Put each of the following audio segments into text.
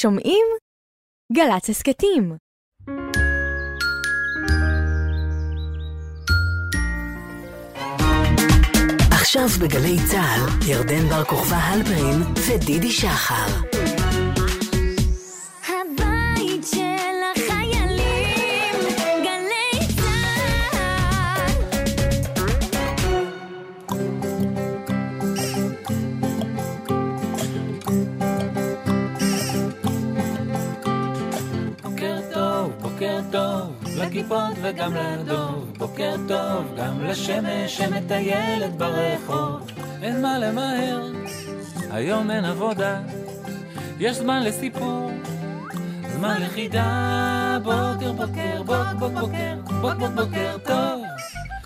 שומעים? גל"צ הסכתים. עכשיו בגלי צה"ל, ירדן בר כוכבא הלפרין ודידי שחר. לכיפות וגם לדוב. בוקר טוב, גם לשמש שמטיילת ברחוב. אין מה למהר, היום אין עבודה. יש זמן לסיפור, זמן לחידה. בוקר, בוקר, בוק, בוק, בוקר, בוק, בוק, בוקר טוב.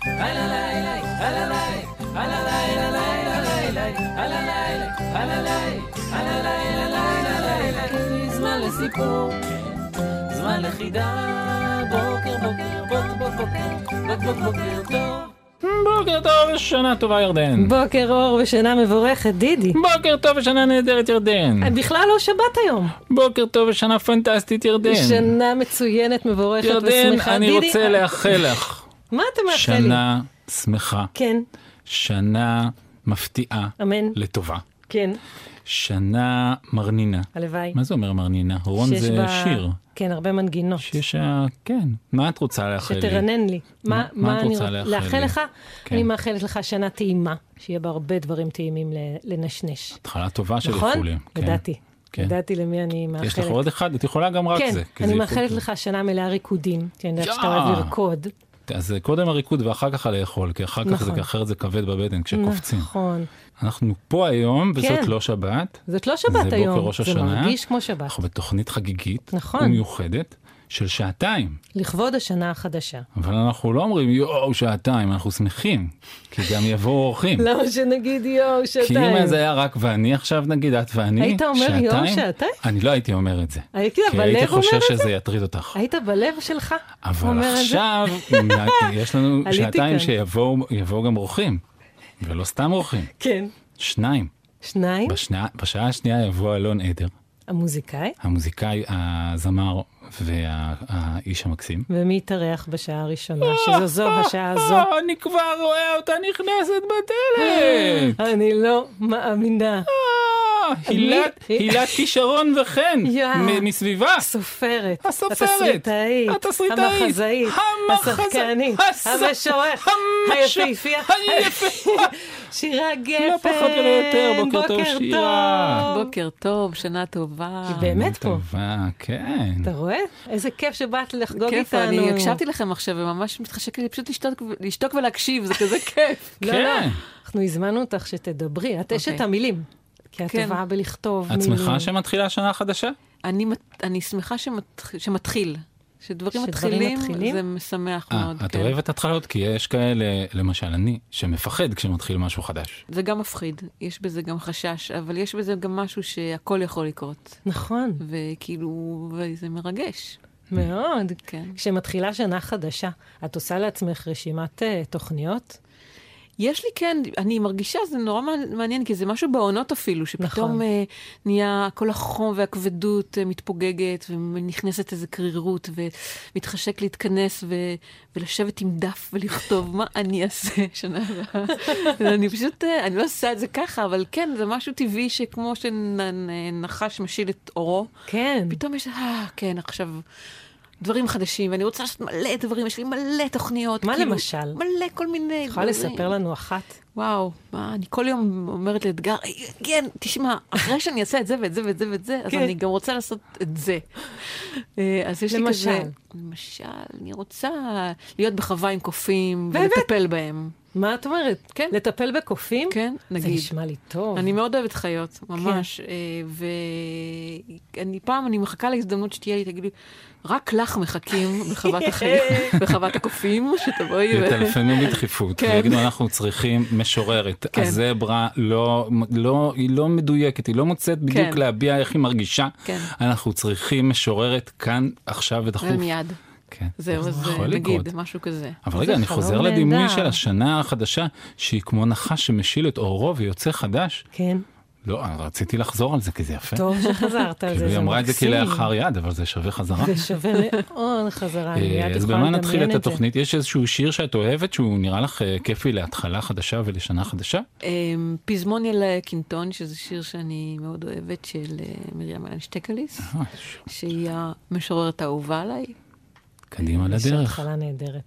הלא לילה, הלא לילה, הלא לילה, לילה, לילה, הלא לילה, הלא לילה, הלא. זמן לסיפור. זמן לחידה, בוקר בוקר, בוק בוק בוקר, בוק בוק בוקר טוב. בוקר טוב ושנה טובה ירדן. בוקר אור ושינה מבורכת, דידי. בוקר טוב ושנה נהדרת ירדן. בכלל לא שבת היום. בוקר טוב ושנה פנטסטית ירדן. שנה מצוינת, מבורכת ירדן, ושמחה. אני דידי, רוצה לאחל לך מה אתה מאחל לי? שנה שמחה, כן, שנה מפתיעה אמן, לטובה, כן, שנה מרנינה. הלוואי. מה זה אומר מרנינה? רון זה בה- שיר. כן, הרבה מנגינות. שיש, כן. מה את רוצה לאחל לי? שתרנן לי. מה- מה, מה את רוצה רוצ- לאחל לאחל לי? לך? כן. אני מאחלת לך שנה טעימה, שיהיה בה הרבה דברים טעימים לנשנש. התחלה טובה של נכון? איחולים. כן. ידעתי. כן. ידעתי למי אני מאחלת. יש לך עוד אחד? את יכולה גם רק כן, זה. כי אני מאחלת. לך שנה מלאה ריקודים, כי אני יודעת שאתה. אוהב לרקוד. אז קודם הריקוד ואחר כך הלאכול, כי אחר כך זה, נכון. אחרת זה כבד בבטן כשקופצים. נכון. אנחנו פה היום, וזאת כן. לא שבת. זאת לא שבת זה היום, בוקר ראש זה השנה. מרגיש כמו שבת. אנחנו בתוכנית חגיגית נכון. ומיוחדת של שעתיים. לכבוד השנה החדשה. אבל אנחנו לא אומרים יואו שעתיים, אנחנו שמחים, כי גם יבואו אורחים. למה שנגיד יואו, כי שעתיים? אם זה היה רק ואני עכשיו נגיד, את ואני, היית אומר יואו, שעתיים? אני לא הייתי אומר את זה. הייתי כי בלב הייתי אומר חושש את זה? שזה יטריד אותך. היית בלב שלך אבל אומר את זה? עכשיו יש לנו שעתיים. שיבואו יבואו גם אורחים, ולא סתם אורחים, כן. שניים. שניים, בשנה, בשעה השנייה יבוא אלון עדר, המוזיקאי, המוזיקאי, הזמר והאיש המקסים. ומי התארח בשעה הראשונה, שזו זו השעה הזו. אה, אני כבר רואה אותה נכנסת בדלת. אני לא מאמינה. הילת- כישרון וחן, מסביבה. הסופרת, הסופרת, התסריטאית, התסריטאית, המחזאית, המחז- השחקנית, הס- המשורר, המש- היפהפייה, היפהפייה. שירה גפן, לא פחות ולא יותר, בוקר טוב, שירה. בוקר טוב, שנה טובה. היא באמת פה. טובה, כן. אתה רואה? איזה כיף שבאת לחגוג כיף, איתנו. אני הקשבתי לכם עכשיו וממש מתחשק לי פשוט לשתוק, ולהקשיב, זה כזה כיף. לא, כן. לא, אנחנו הזמנו אותך שתדברי, את אשת אוקיי. המילים. כי את כן. טובה בלכתוב את מילים. שמחה שמתחילה השנה חדשה? אני, אני שמחה שמתח, שמתחיל. שדברים מתחילים, מתחילים? זה משמח אה, מאוד. את כן. אוהבת התחלות? כי יש כאלה, למשל אני, שמפחד כשמתחיל משהו חדש. זה גם מפחיד, יש בזה גם חשש, אבל יש בזה גם משהו שהכל יכול לקרות. נכון, וכאילו, וזה מרגש. מאוד. כן. כשמתחילה שנה חדשה, את עושה לעצמך רשימת אה, תוכניות? יש לי כן, אני מרגישה, זה נורא מעניין- כי זה משהו בעונות אפילו, שפתאום נכון. אה, נהיה כל החום והכבדות אה, מתפוגגת, ונכנסת איזו קרירות, ומתחשק להתכנס ו, ולשבת עם דף ולכתוב מה אני אעשה שנה הבאה. אני פשוט, אה, אני לא עושה את זה ככה, אבל כן, זה משהו טבעי שכמו שנחש משיל את אורו, כן. פתאום יש, אה, כן, עכשיו... דברים חדשים, ואני רוצה לעשות מלא דברים, יש לי מלא תוכניות. מה כאילו, למשל? מלא כל מיני את יכולה לספר לנו אחת? וואו, מה, אני כל יום אומרת לאתגר, כן, תשמע, אחרי שאני אעשה את זה ואת זה ואת זה ואת זה, אז כן. אני גם רוצה לעשות את זה. אה, אז יש לי למשל? כזה... למשל, אני רוצה להיות בחווה עם קופים? ולטפל בהם. מה את אומרת? כן. לטפל בקופים? כן, זה נגיד. נשמע לי טוב. אני מאוד אוהבת חיות, כן. ממש. אה, ואני פעם, אני מחכה להזדמנות שתהיה לי, תגידי, רק לך מחכים בחוות החיים, בחוות הקופים, שתבואי. יטלפנו בדחיפות, כן. ויגידו אנחנו צריכים משוררת. כן. הזברה לא, לא, היא לא מדויקת, היא לא מוצאת בדיוק כן. להביע איך היא מרגישה. כן. אנחנו צריכים משוררת כאן, עכשיו ודחוף. ומיד. כן. זהו, זה אז יכול נגיד, לקרות. משהו כזה. אבל זה רגע, אני חוזר לדימוי. של השנה החדשה, שהיא כמו נחש שמשיל את אורו ויוצא חדש, כן. לא, רציתי לחזור על זה כי זה יפה. טוב שחזרת על זה, כאילו היא זה אמרה את זה מקסים. כלאחר יד, אבל זה שווה חזרה. זה שווה מאוד חזרה, אני אה, אז במה נתחיל את זה. התוכנית? יש איזשהו שיר שאת אוהבת שהוא נראה לך אה, כיפי להתחלה חדשה ולשנה חדשה? אמ, פזמון אל קינטון, שזה שיר שאני מאוד אוהבת, של אה, מרים אלן שטקליס, אה, שהיא המשוררת האהובה עליי. קדימה יש לדרך. התחלה נהדרת.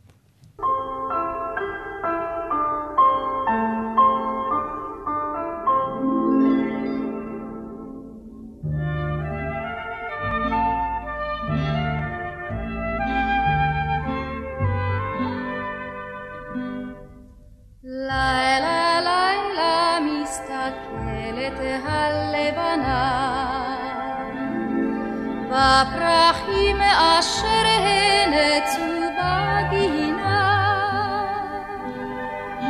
לילה לילה מסתכלת הלבנה בפרחים אשר הנצו בגינה.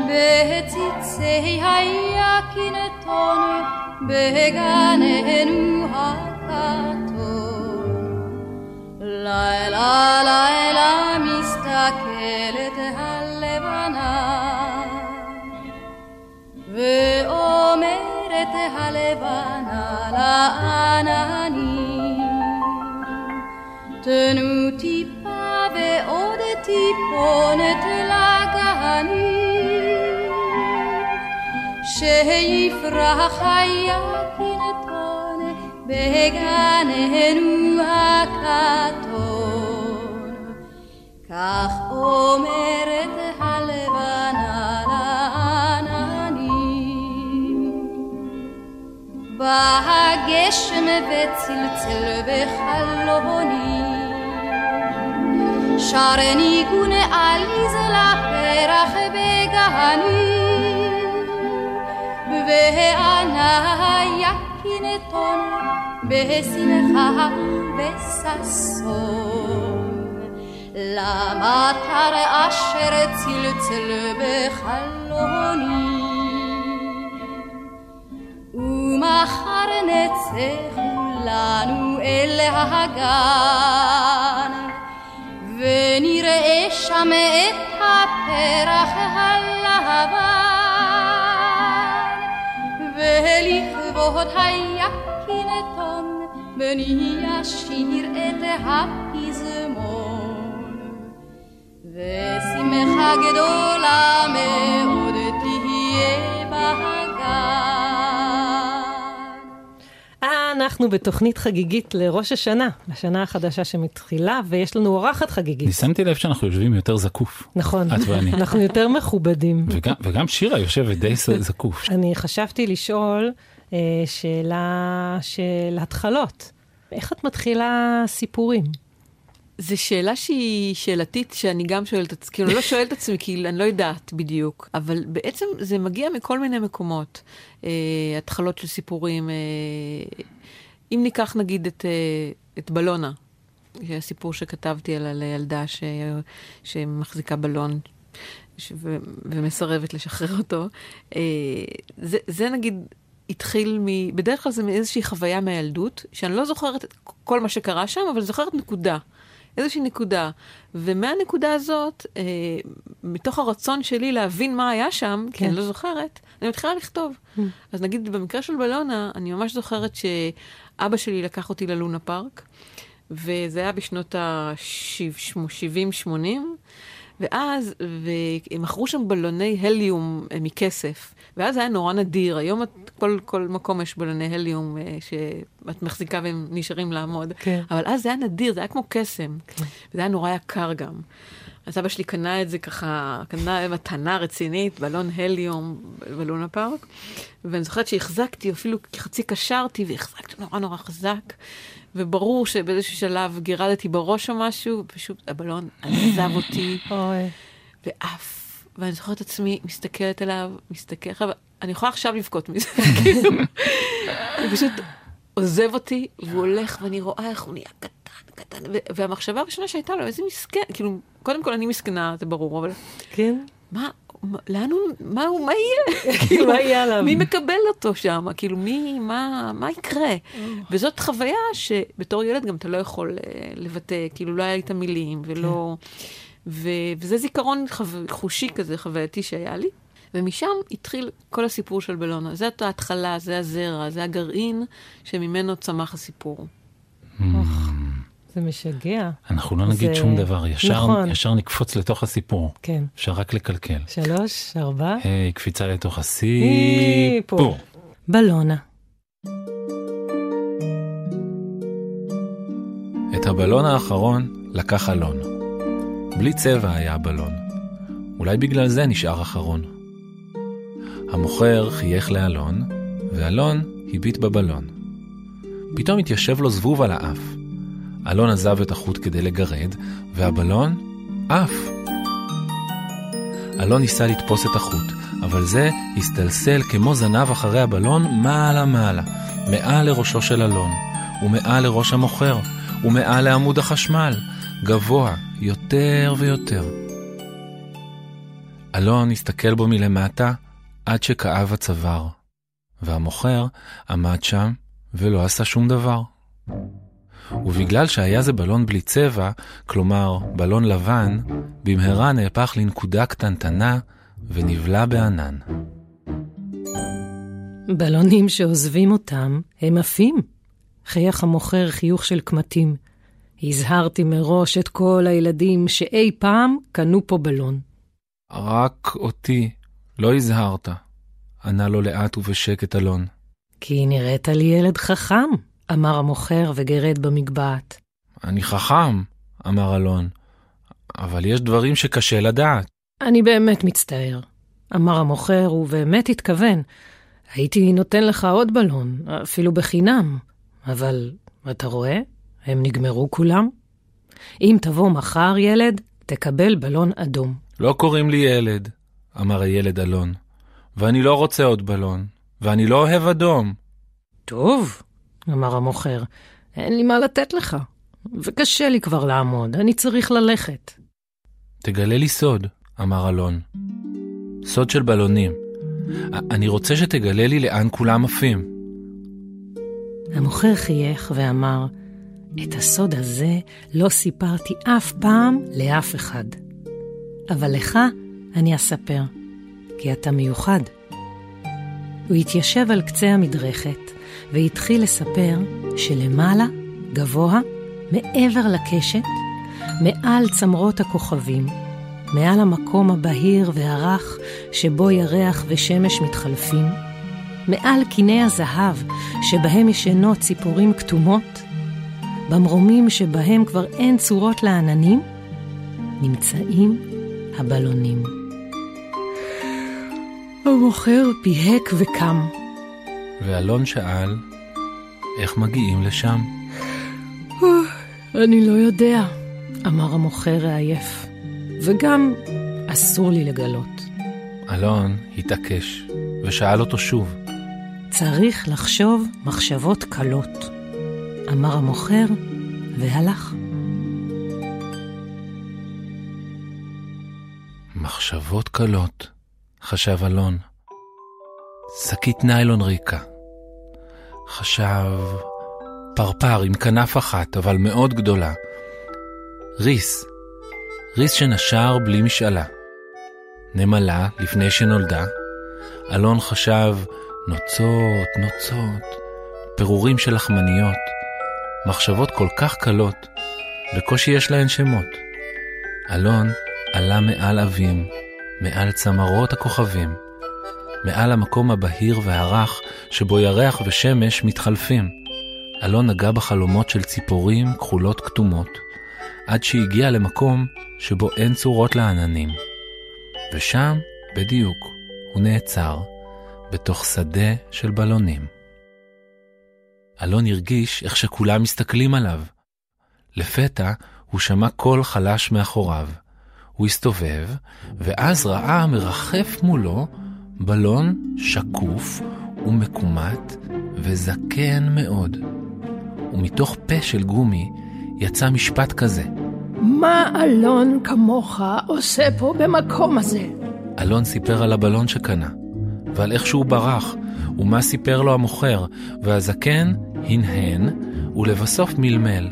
בציצי היקינתון בגננו הכתום לילה לילה מסתכלת הלבנה ואומרת הלבנה לעננים תנו טיפה ועוד טיפונת לגנים שיפרח היקינתון בגננו הכתום כך אומרת הלבנה לעננים. בא הגשם וצלצל בחלוני, שר ניגון עליז לפרח בגני, וענה יקינתון בשמחה ובששון. למטר אשר צלצל בחלוני. ומחר נצא כולנו אל הגן, ונראה שם את הפרח הלבן, ולכבוד היקינתון בני אשיר את הפזמון. ושמחה גדולה מאוד אנחנו בתוכנית חגיגית לראש השנה, לשנה החדשה שמתחילה, ויש לנו אורחת חגיגית. אני שמתי לב שאנחנו יושבים יותר זקוף. נכון, את ואני. אנחנו יותר מכובדים. וגם, וגם שירה יושבת די זקוף. אני חשבתי לשאול אה, שאלה של התחלות. איך את מתחילה סיפורים? זו שאלה שהיא שאלתית, שאני גם שואלת את עצמי, כאילו, אני לא שואלת את עצמי, כי אני לא יודעת בדיוק, אבל בעצם זה מגיע מכל מיני מקומות. אה, התחלות של סיפורים. אה, אם ניקח נגיד את, אה, את בלונה, הסיפור שכתבתי על, על ילדה ש, שמחזיקה בלון ש, ו, ומסרבת לשחרר אותו, אה, זה, זה נגיד... התחיל מ... בדרך כלל זה מאיזושהי חוויה מהילדות, שאני לא זוכרת את כל מה שקרה שם, אבל זוכרת נקודה. איזושהי נקודה. ומהנקודה הזאת, אה, מתוך הרצון שלי להבין מה היה שם, כי כן. אני לא זוכרת, אני מתחילה לכתוב. אז נגיד במקרה של בלונה, אני ממש זוכרת שאבא שלי לקח אותי ללונה פארק, וזה היה בשנות ה-70-80, ואז, והם מכרו שם בלוני הליום אה, מכסף, ואז היה נורא נדיר. היום את, כל, כל מקום יש בלוני הליום אה, שאת מחזיקה והם נשארים לעמוד. כן. אבל אז זה היה נדיר, זה היה כמו קסם. וזה היה נורא יקר גם. אז אבא שלי קנה את זה ככה, קנה מתנה רצינית, בלון הליום בלונה פארק. ואני זוכרת שהחזקתי, אפילו חצי קשרתי, והחזקתי נורא נורא חזק. וברור שבאיזשהו שלב גירדתי בראש או משהו, ופשוט הבלון עזב אותי, ועף. ואני זוכרת את עצמי מסתכלת עליו, מסתכלת עליו, אני יכולה עכשיו לבכות מזה, כאילו. הוא פשוט עוזב אותי, והוא הולך, ואני רואה איך הוא נהיה קטן, קטן, והמחשבה הראשונה שהייתה לו, איזה מסכן, כאילו, קודם כל אני מסכנה, זה ברור, אבל כן? מה, לאן הוא, מה הוא, מה יהיה? כאילו, מה יהיה עליו? מי מקבל אותו שם? כאילו, מי, מה, מה יקרה? וזאת חוויה שבתור ילד גם אתה לא יכול אה, לבטא, כאילו, לא היה לי את המילים, ולא... ו- וזה זיכרון חו- חושי כזה, חווייתי שהיה לי. ומשם התחיל כל הסיפור של בלונה. זאת ההתחלה, זה הזרע, זה הגרעין שממנו צמח הסיפור. זה משגע. אנחנו לא נגיד זה- שום דבר, ישר, נכון. ישר נקפוץ לתוך הסיפור. כן. אפשר רק לקלקל. שלוש, ארבע. היי, קפיצה לתוך סיפור. הסיפור. בלונה. את הבלון האחרון לקח אלון. בלי צבע היה הבלון. אולי בגלל זה נשאר אחרון. המוכר חייך לאלון, ואלון הביט בבלון. פתאום התיישב לו זבוב על האף. אלון עזב את החוט כדי לגרד, והבלון עף. אלון ניסה לתפוס את החוט, אבל זה הסתלסל כמו זנב אחרי הבלון מעלה-מעלה, מעל לראשו של אלון, ומעל לראש המוכר, ומעל לעמוד החשמל, גבוה יותר ויותר. אלון הסתכל בו מלמטה עד שכאב הצוואר, והמוכר עמד שם ולא עשה שום דבר. ובגלל שהיה זה בלון בלי צבע, כלומר בלון לבן, במהרה נהפך לנקודה קטנטנה ונבלע בענן. בלונים שעוזבים אותם, הם עפים. חייך המוכר חיוך של קמטים. הזהרתי מראש את כל הילדים שאי פעם קנו פה בלון. רק אותי לא הזהרת, ענה לו לאט ובשקט אלון. כי נראית לי ילד חכם, אמר המוכר וגרד במגבעת. אני חכם, אמר אלון, אבל יש דברים שקשה לדעת. אני באמת מצטער, אמר המוכר, ובאמת התכוון. הייתי נותן לך עוד בלון, אפילו בחינם, אבל אתה רואה? הם נגמרו כולם. אם תבוא מחר, ילד, תקבל בלון אדום. לא קוראים לי ילד, אמר הילד אלון, ואני לא רוצה עוד בלון, ואני לא אוהב אדום. טוב, אמר המוכר, אין לי מה לתת לך, וקשה לי כבר לעמוד, אני צריך ללכת. תגלה לי סוד, אמר אלון. סוד של בלונים. אני רוצה שתגלה לי לאן כולם עפים. המוכר חייך ואמר, את הסוד הזה לא סיפרתי אף פעם לאף אחד. אבל לך אני אספר, כי אתה מיוחד. הוא התיישב על קצה המדרכת והתחיל לספר שלמעלה, גבוה, מעבר לקשת, מעל צמרות הכוכבים, מעל המקום הבהיר והרך שבו ירח ושמש מתחלפים, מעל קיני הזהב שבהם ישנות ציפורים כתומות, במרומים שבהם כבר אין צורות לעננים, נמצאים הבלונים. המוכר פיהק וקם. ואלון שאל, איך מגיעים לשם? אני לא יודע, אמר המוכר העייף, וגם אסור לי לגלות. אלון התעקש, ושאל אותו שוב. צריך לחשוב מחשבות קלות, אמר המוכר והלך. מחשבות קלות, חשב אלון. שקית ניילון ריקה. חשב פרפר עם כנף אחת, אבל מאוד גדולה. ריס, ריס שנשר בלי משאלה. נמלה לפני שנולדה. אלון חשב נוצות, נוצות, פירורים של לחמניות. מחשבות כל כך קלות, בקושי יש להן שמות. אלון עלה מעל אבים, מעל צמרות הכוכבים, מעל המקום הבהיר והרך שבו ירח ושמש מתחלפים. אלון נגע בחלומות של ציפורים כחולות כתומות, עד שהגיע למקום שבו אין צורות לעננים. ושם, בדיוק, הוא נעצר, בתוך שדה של בלונים. אלון הרגיש איך שכולם מסתכלים עליו. לפתע הוא שמע קול חלש מאחוריו. הוא הסתובב, ואז ראה מרחף מולו בלון שקוף ומקומט וזקן מאוד. ומתוך פה של גומי יצא משפט כזה. מה אלון כמוך עושה פה במקום הזה? אלון סיפר על הבלון שקנה, ועל איך שהוא ברח, ומה סיפר לו המוכר, והזקן הנהן, ולבסוף מלמל.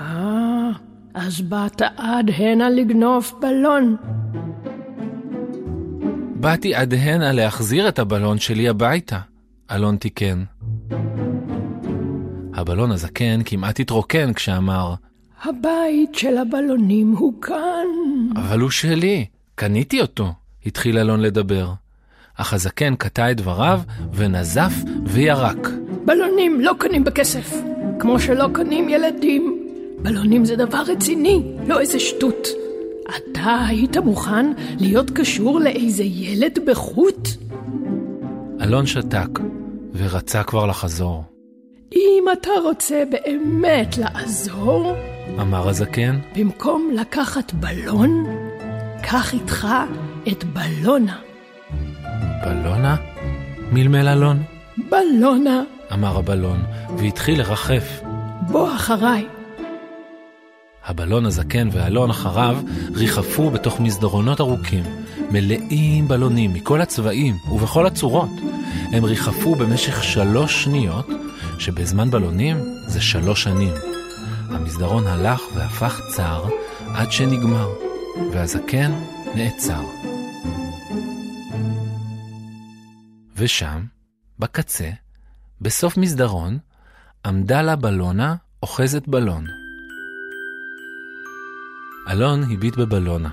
אה, אז באת עד הנה לגנוב בלון. באתי עד הנה להחזיר את הבלון שלי הביתה, אלון תיקן. הבלון הזקן כמעט התרוקן כשאמר, הבית של הבלונים הוא כאן. אבל הוא שלי, קניתי אותו, התחיל אלון לדבר. אך הזקן קטע את דבריו ונזף וירק. בלונים לא קונים בכסף, כמו שלא קונים ילדים. בלונים זה דבר רציני, לא איזה שטות. אתה היית מוכן להיות קשור לאיזה ילד בחוט? אלון שתק, ורצה כבר לחזור. אם אתה רוצה באמת לעזור, אמר הזקן, במקום לקחת בלון, קח איתך את בלונה. בלונה? מלמל אלון. בלונה, אמר הבלון, והתחיל לרחף. בוא אחריי. הבלון הזקן ואלון אחריו ריחפו בתוך מסדרונות ארוכים, מלאים בלונים מכל הצבעים ובכל הצורות. הם ריחפו במשך שלוש שניות, שבזמן בלונים זה שלוש שנים. המסדרון הלך והפך צר עד שנגמר, והזקן נעצר. ושם, בקצה, בסוף מסדרון, עמדה לה בלונה אוחזת בלון. אלון הביט בבלונה,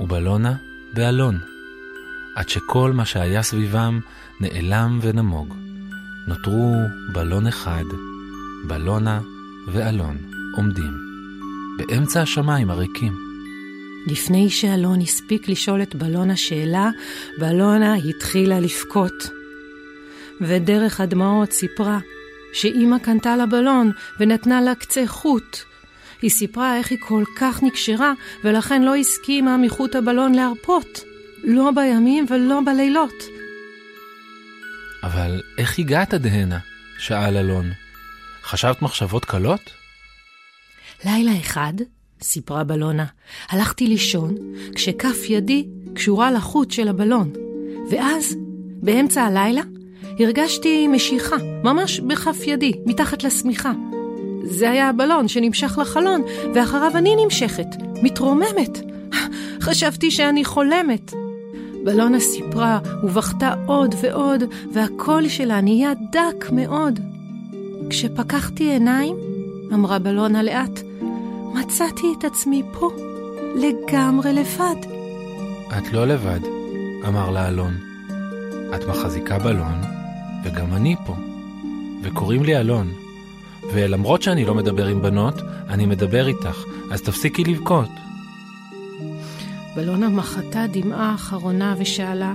ובלונה באלון, עד שכל מה שהיה סביבם נעלם ונמוג. נותרו בלון אחד, בלונה ואלון עומדים, באמצע השמיים הריקים. לפני שאלון הספיק לשאול את בלונה שאלה, בלונה התחילה לבכות. ודרך הדמעות סיפרה שאימא קנתה לה בלון ונתנה לה קצה חוט. היא סיפרה איך היא כל כך נקשרה, ולכן לא הסכימה מחוט הבלון להרפות. לא בימים ולא בלילות. אבל איך הגעת עד הנה? שאל אלון. חשבת מחשבות קלות? לילה אחד, סיפרה בלונה, הלכתי לישון כשכף ידי קשורה לחוט של הבלון, ואז, באמצע הלילה, הרגשתי משיכה, ממש בכף ידי, מתחת לשמיכה. זה היה הבלון שנמשך לחלון, ואחריו אני נמשכת, מתרוממת. חשבתי שאני חולמת. בלונה סיפרה ובכתה עוד ועוד, והקול שלה נהיה דק מאוד. כשפקחתי עיניים, אמרה בלונה לאט, מצאתי את עצמי פה, לגמרי לבד. את לא לבד, אמר לה אלון. את מחזיקה בלון, וגם אני פה. וקוראים לי אלון. ולמרות שאני לא מדבר עם בנות, אני מדבר איתך, אז תפסיקי לבכות. בלונה מחתה דמעה אחרונה ושאלה,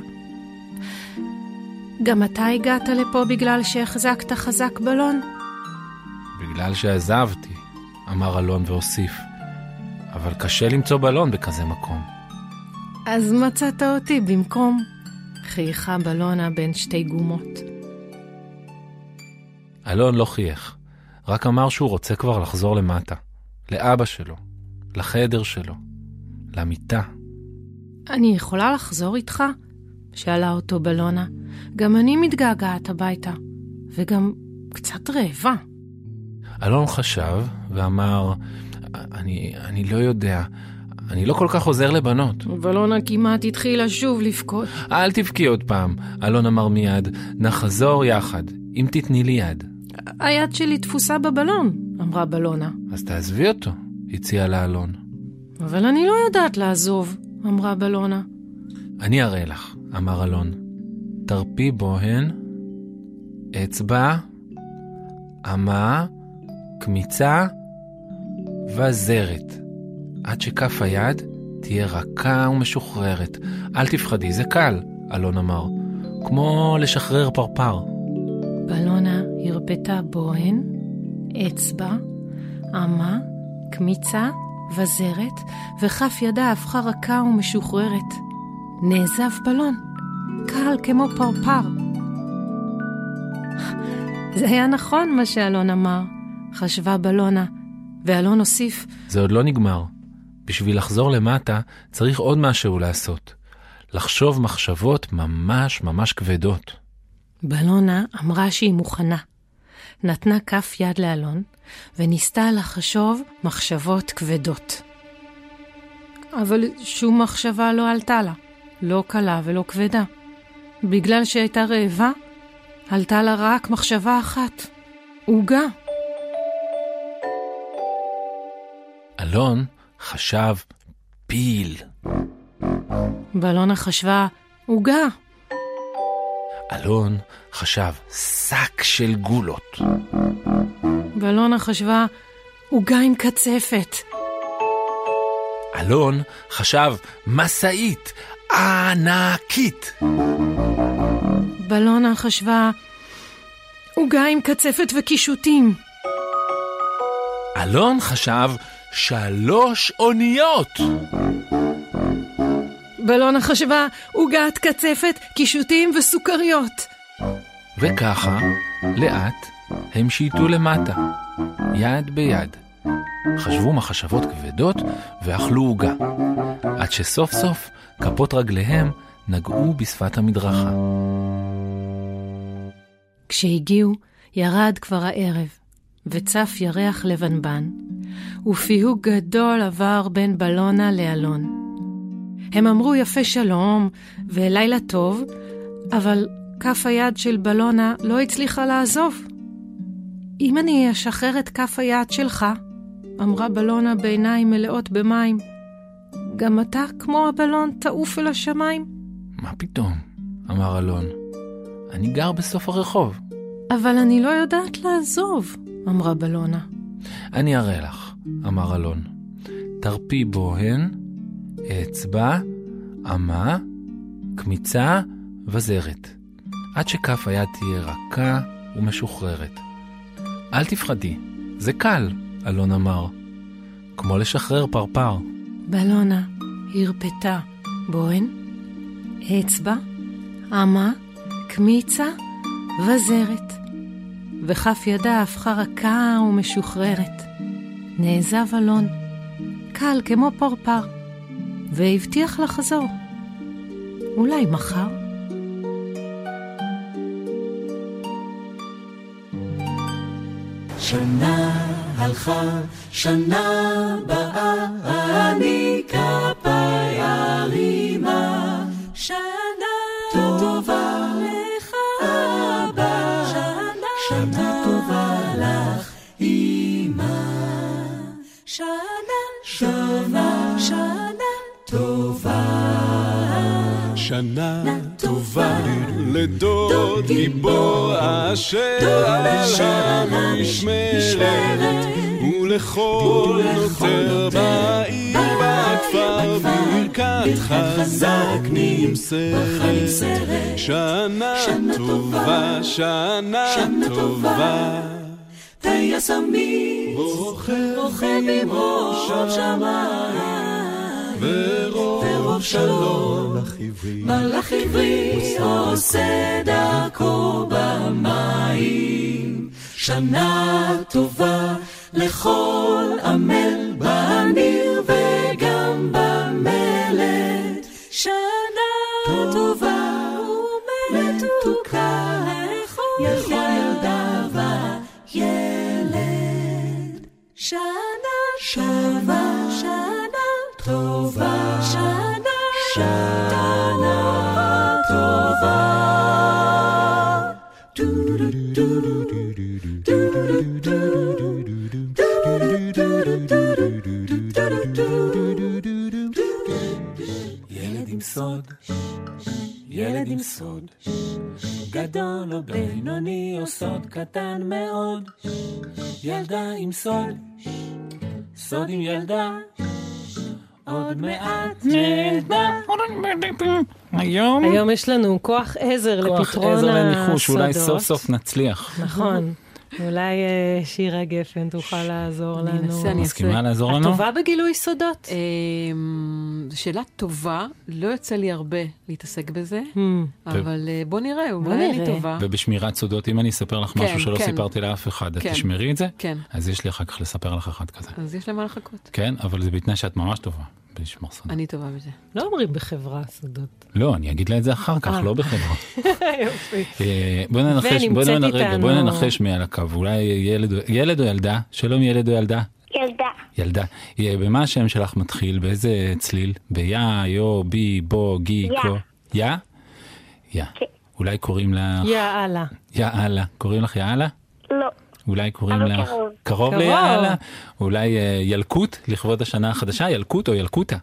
גם אתה הגעת לפה בגלל שהחזקת חזק בלון? בגלל שעזבתי, אמר אלון והוסיף. אבל קשה למצוא בלון בכזה מקום. אז מצאת אותי במקום. חייכה בלונה בין שתי גומות. אלון לא חייך, רק אמר שהוא רוצה כבר לחזור למטה. לאבא שלו, לחדר שלו, למיטה. אני יכולה לחזור איתך? שאלה אותו בלונה. גם אני מתגעגעת הביתה, וגם קצת רעבה. אלון חשב ואמר, אני, אני לא יודע, אני לא כל כך עוזר לבנות. בלונה כמעט התחילה שוב לבכות. אל תבכי עוד פעם, אלון אמר מיד, נחזור יחד, אם תתני לי יד. היד שלי תפוסה בבלון, אמרה בלונה. אז תעזבי אותו, הציע לה אלון. אבל אני לא יודעת לעזוב, אמרה בלונה. אני אראה לך, אמר אלון. תרפי בוהן, אצבע, אמה, קמיצה וזרת. עד שכף היד תהיה רכה ומשוחררת. אל תפחדי, זה קל, אלון אמר. כמו לשחרר פרפר. בלונה הרפתה בוהן, אצבע, אמה, קמיצה וזרת, וכף ידה הפכה רכה ומשוחררת. נעזב בלון, קל כמו פרפר. זה היה נכון מה שאלון אמר, חשבה בלונה, ואלון הוסיף, זה עוד לא נגמר. בשביל לחזור למטה צריך עוד משהו לעשות. לחשוב מחשבות ממש ממש כבדות. בלונה אמרה שהיא מוכנה. נתנה כף יד לאלון, וניסתה לחשוב מחשבות כבדות. אבל שום מחשבה לא עלתה לה. לא קלה ולא כבדה. בגלל שהייתה רעבה, עלתה לה רק מחשבה אחת, עוגה. אלון חשב פיל. בלונה חשבה, עוגה. אלון חשב שק של גולות. בלונה חשבה, עוגה עם קצפת. אלון חשב משאית ענקית. בלונה חשבה, עוגה עם קצפת וקישוטים. אלון חשב שלוש אוניות. בלונה חשבה, עוגת קצפת, קישוטים וסוכריות. וככה, לאט, הם שייטו למטה, יד ביד. חשבו מחשבות כבדות ואכלו עוגה, עד שסוף סוף כפות רגליהם נגעו בשפת המדרכה. כשהגיעו, ירד כבר הערב, וצף ירח לבנבן, ופיהוג גדול עבר בין בלונה לאלון. הם אמרו יפה שלום ולילה טוב, אבל כף היד של בלונה לא הצליחה לעזוב. אם אני אשחרר את כף היד שלך, אמרה בלונה בעיניים מלאות במים, גם אתה, כמו הבלון, תעוף אל השמיים? מה פתאום? אמר אלון. אני גר בסוף הרחוב. אבל אני לא יודעת לעזוב, אמרה בלונה. אני אראה לך, אמר אלון. תרפי בוהן, אצבע, אמה, קמיצה וזרת, עד שכף היד תהיה רכה ומשוחררת. אל תפחדי, זה קל, אלון אמר, כמו לשחרר פרפר. בלונה הרפתה בוהן, אצבע, אמה, קמיצה וזרת, וכף ידה הפכה רכה ומשוחררת. נעזב אלון, קל כמו פרפר, והבטיח לחזור. אולי מחר? שנה הלכה, שנה באה, אני כפיי ארימה. שנה שנה טובה. לדוד גיבור אשר על המשמרת ולכל נותר בעיר בכפר ברכת חזק נמסרת. שנה טובה, שנה טובה. טייסמי רוכב עם ראש שמיים ורוב שלום. מלאך עברי עושה דרכו במים. שנה טובה לכל עמל בניר וגם במלט. שנה טובה ומתוקה לכל ילדה וילד. שנה שנה טובה. שנה. שנה טובה. ילד עם סוד, ילד עם סוד, גדול או בינוני או סוד קטן מאוד, ילדה עם סוד, סוד עם ילדה, עוד מעט נדע. היום היום יש לנו כוח עזר כוח לפתרון עזר הסודות. לניחוש, אולי סוף סוף נצליח. נכון. אולי אה, שירה גפן תוכל לעזור אני לנו. אנסה, אני מסכימה לעזור את לנו? טובה בגילוי סודות? אמ, זו שאלה טובה, לא יוצא לי הרבה להתעסק בזה, Hmm. אבל אה, בוא נראה, אולי אני. טובה. ובשמירת סודות, אם אני אספר לך כן, משהו שלא כן. סיפרתי לאף אחד, את כן. תשמרי את זה? כן, אז יש לי אחר כך לספר לך אחד כזה. אז יש למה לחכות. כן, אבל זה בתנאי שאת ממש טובה בלשמור סודות. אני טובה בזה. לא אומרים בחברה סודות. לא, אני אגיד לה את זה אחר כך, אה. לא בחברה. יופי. אה, בואי ננחש, רגע, מי על הקו, אולי ילד או- ילד או ילדה? שלום ילד או ילדה? ילדה. ילדה. אה, במה השם שלך מתחיל? באיזה צליל? ביה, יו, בי, בו, גי, יא. קו? יא? יא. כן. אולי קוראים לך... יאללה. יאללה. קוראים לך יאללה? לא. אולי קוראים לך... קרוב. קרוב קרוב. ליאללה? אולי אה, ילקוט לכבוד השנה החדשה? ילקוט או ילקוטה?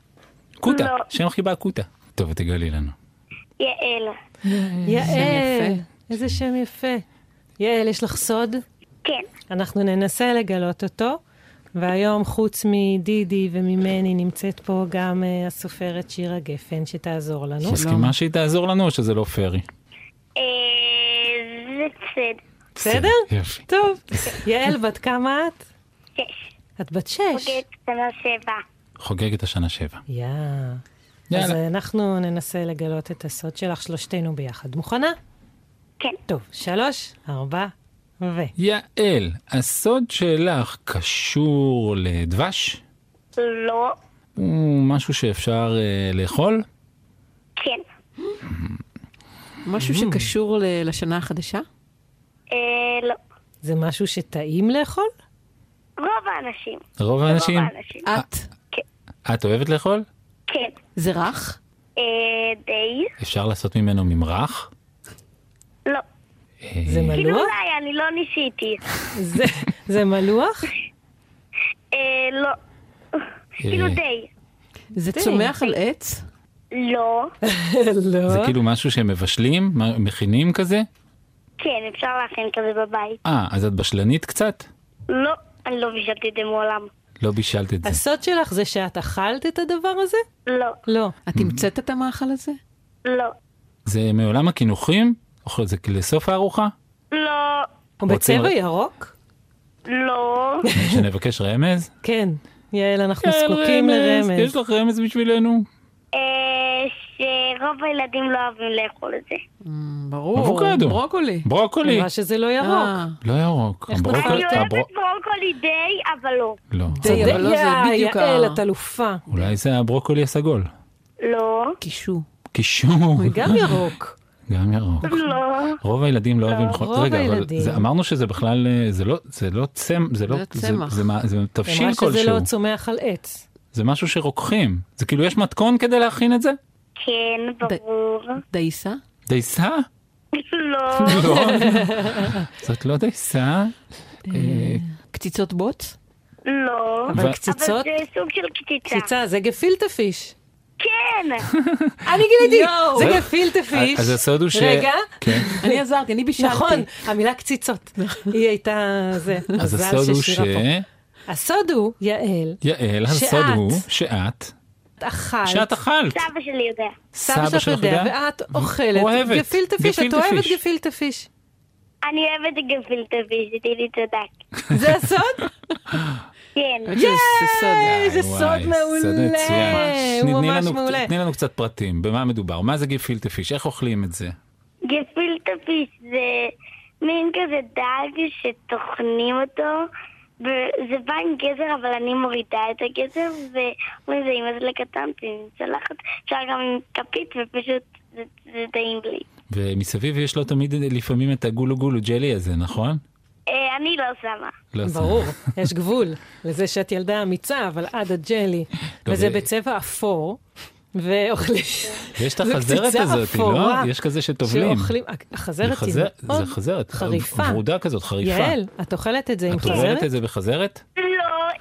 קוטה. לא. שם חיבה קוטה. טוב, תגלי לנו. יעל. יעל. איזה שם יפה. יעל, יש לך סוד? כן. אנחנו ננסה לגלות אותו, והיום חוץ מדידי וממני נמצאת פה גם אה, הסופרת שירה גפן שתעזור לנו. מסכימה שהיא תעזור לנו או שזה לא פרי? אה, זה בסדר. בסדר? יופי. טוב. יעל, בת כמה את? שש. את בת שש. חוגגת שנה שבע. חוגגת השנה שבע. יא. יאללה. אז אה, אנחנו ננסה לגלות את הסוד שלך שלושתנו ביחד. מוכנה? כן. טוב, שלוש, ארבע, ו... יעל, הסוד שלך קשור לדבש? לא. הוא משהו שאפשר אה, לאכול? כן. משהו שקשור ל- לשנה החדשה? אה, לא. זה משהו שטעים לאכול? רוב האנשים. רוב האנשים? רוב האנשים. את. את אוהבת לאכול? כן. זה רך? אה, די. אפשר לעשות ממנו ממרח? לא. אה, זה כאילו מלוח? אולי, אני לא ניסיתי. זה- זה מלוח? אה, לא. כאילו די. זה די. צומח על עץ? לא. לא. זה כאילו משהו שהם מבשלים? מכינים כזה? כן, אפשר להכין כזה בבית. אה, אז את בשלנית קצת? לא, אני לא בישלתי את זה מעולם. לא בישלת את זה. הסוד שלך זה שאת אכלת את הדבר הזה? לא. לא. את המצאת את המאכל הזה? לא. זה מעולם הקינוחים? אוכל זה לסוף הארוחה? לא. הוא בצבע ירוק? לא. שנבקש רמז? כן. יעל, אנחנו כן, זקוקים יש לרמז. לך רמז בשבילנו? אה, שרוב הילדים לא אוהבים לאכול את זה. ברור. אבוקדו. ברוקולי. ברוקולי. מה שזה לא ירוק. אה, לא ירוק. אני אוהבת ברוקולי די, אבל לא. לא. די, אבל לא, זה בדיוק ה- יעל, את אלופה. אולי זה הברוקולי הסגול. לא. קישור. קישור. הוא גם ירוק. גם ירוק. לא. רוב הילדים לא אוהבים לאכול. רוב רגע, אבל אמרנו שזה בכלל, אה, זה לא, זה לא צמ, זה לא, זה זה- צמח. זה תבשיל מה שזה כלשהו. לא צומח על עץ. זה משהו שרוקחים. זה כאילו יש מתכון כדי להכין את זה? כן, ברור. דייסה? דייסה? לא. לא. זאת לא דייסה. אה, קציצות בוץ? לא. אבל קציצות? אבל זה סוג של קציצה. קציצה, זה גפילטה פיש. כן. אני גיליתי, זה זה- גפילטה פיש. אז הסוד הוא ש... רגע. כן. אני עזרתי, אני בישלתי. נכון, המילה קציצות. היא הייתה זה. אז הסוד הוא ש... הסוד הוא, יעל, יעל, הסוד. הוא שאת, את אכלת. שאת אכלת. סבא שלי יודע. סבא שלך יודע, ואת אוכלת אוהבת גפילטה פיש. את אוהבת פיש. גפילטה פיש. אני אוהבת את גפילטה פיש, דידי צדק. זה הסוד? כן. זה זה סוד. מעולה. הוא תני ממש לנו- מעולה. תני לנו קצת פרטים, במה מדובר? מה זה גפילטה פיש? איך אוכלים את זה? גפילטה פיש זה מין כזה דג שטוחנים אותו, וזה בא עם גזר, אבל אני מורידה את הגזר, ואומרים זה עם מזלג קטן, עם צלחת, אפשר גם עם כפית, ופשוט זה, זה טעים לי. ומסביב יש לו תמיד לפעמים את הגולו גולו ג'לי הזה, נכון? אה, אני לא שמה. לא שם. ברור, יש גבול לזה שאת ילדה אמיצה, אבל עד הג'לי. וזה אה, בצבע אפור, ואוכלים... ויש את החזרת הזאת, לא? יש כזה שטובלים. שאוכלים, החזרת היא מאוד זה חזרת, חריפה. ורודה כזאת, חריפה. יעל, את אוכלת את זה עם את אוכלת חזרת? את זה בחזרת? לא,